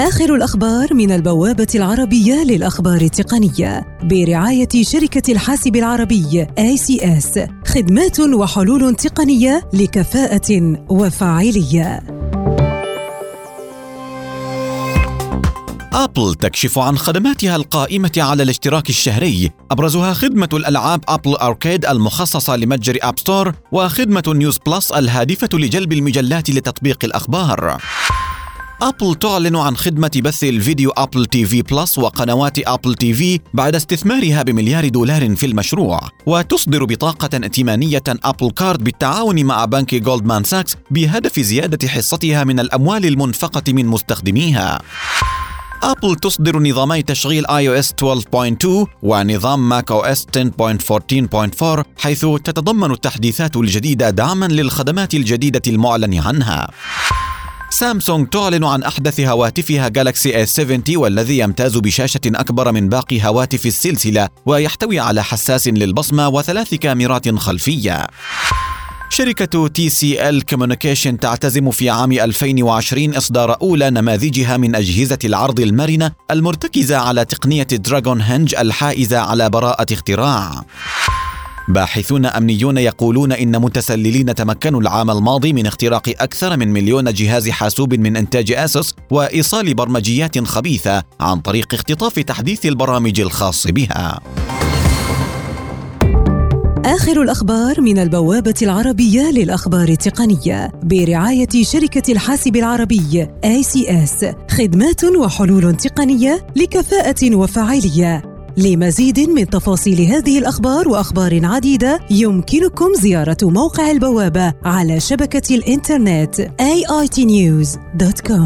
آخر الأخبار من البوابة العربية للأخبار التقنية برعاية شركة الحاسب العربي ACS خدمات وحلول تقنية لكفاءة وفاعلية. أبل تكشف عن خدماتها القائمة على الاشتراك الشهري. أبرزها خدمة الألعاب Apple Arcade المخصصة لمتجر App Store وخدمة News Plus الهادفة لجلب المجلات لتطبيق الأخبار. أبل تعلن عن خدمة بث الفيديو Apple TV Plus وقنوات Apple TV بعد استثمارها بمليار دولار في المشروع وتصدر بطاقة ائتمانية Apple Card بالتعاون مع بنك جولدمان ساكس بهدف زيادة حصتها من الأموال المنفقة من مستخدميها أبل تصدر نظامي تشغيل iOS 12.2 ونظام macOS 10.14.4 حيث تتضمن التحديثات الجديدة دعما للخدمات الجديدة المعلن عنها. سامسونج تعلن عن أحدث هواتفها جالاكسي A70 والذي يمتاز بشاشة أكبر من باقي هواتف السلسلة ويحتوي على حساس للبصمة وثلاث كاميرات خلفية. شركة TCL Communication تعتزم في عام 2020 إصدار أولى نماذجها من أجهزة العرض المرنة المرتكزة على تقنية DragonHinge الحائزة على براءة اختراع. باحثون أمنيون يقولون إن متسللين تمكنوا العام الماضي من اختراق أكثر من مليون جهاز حاسوب من إنتاج ASUS وإيصال برمجيات خبيثة عن طريق اختطاف تحديث البرامج الخاص بها. آخر الأخبار من البوابة العربية للأخبار التقنية برعاية شركة الحاسب العربي ACS خدمات وحلول تقنية لكفاءة وفاعلية لمزيد من تفاصيل هذه الأخبار وأخبار عديدة يمكنكم زيارة موقع البوابة على شبكة الإنترنت aitnews.com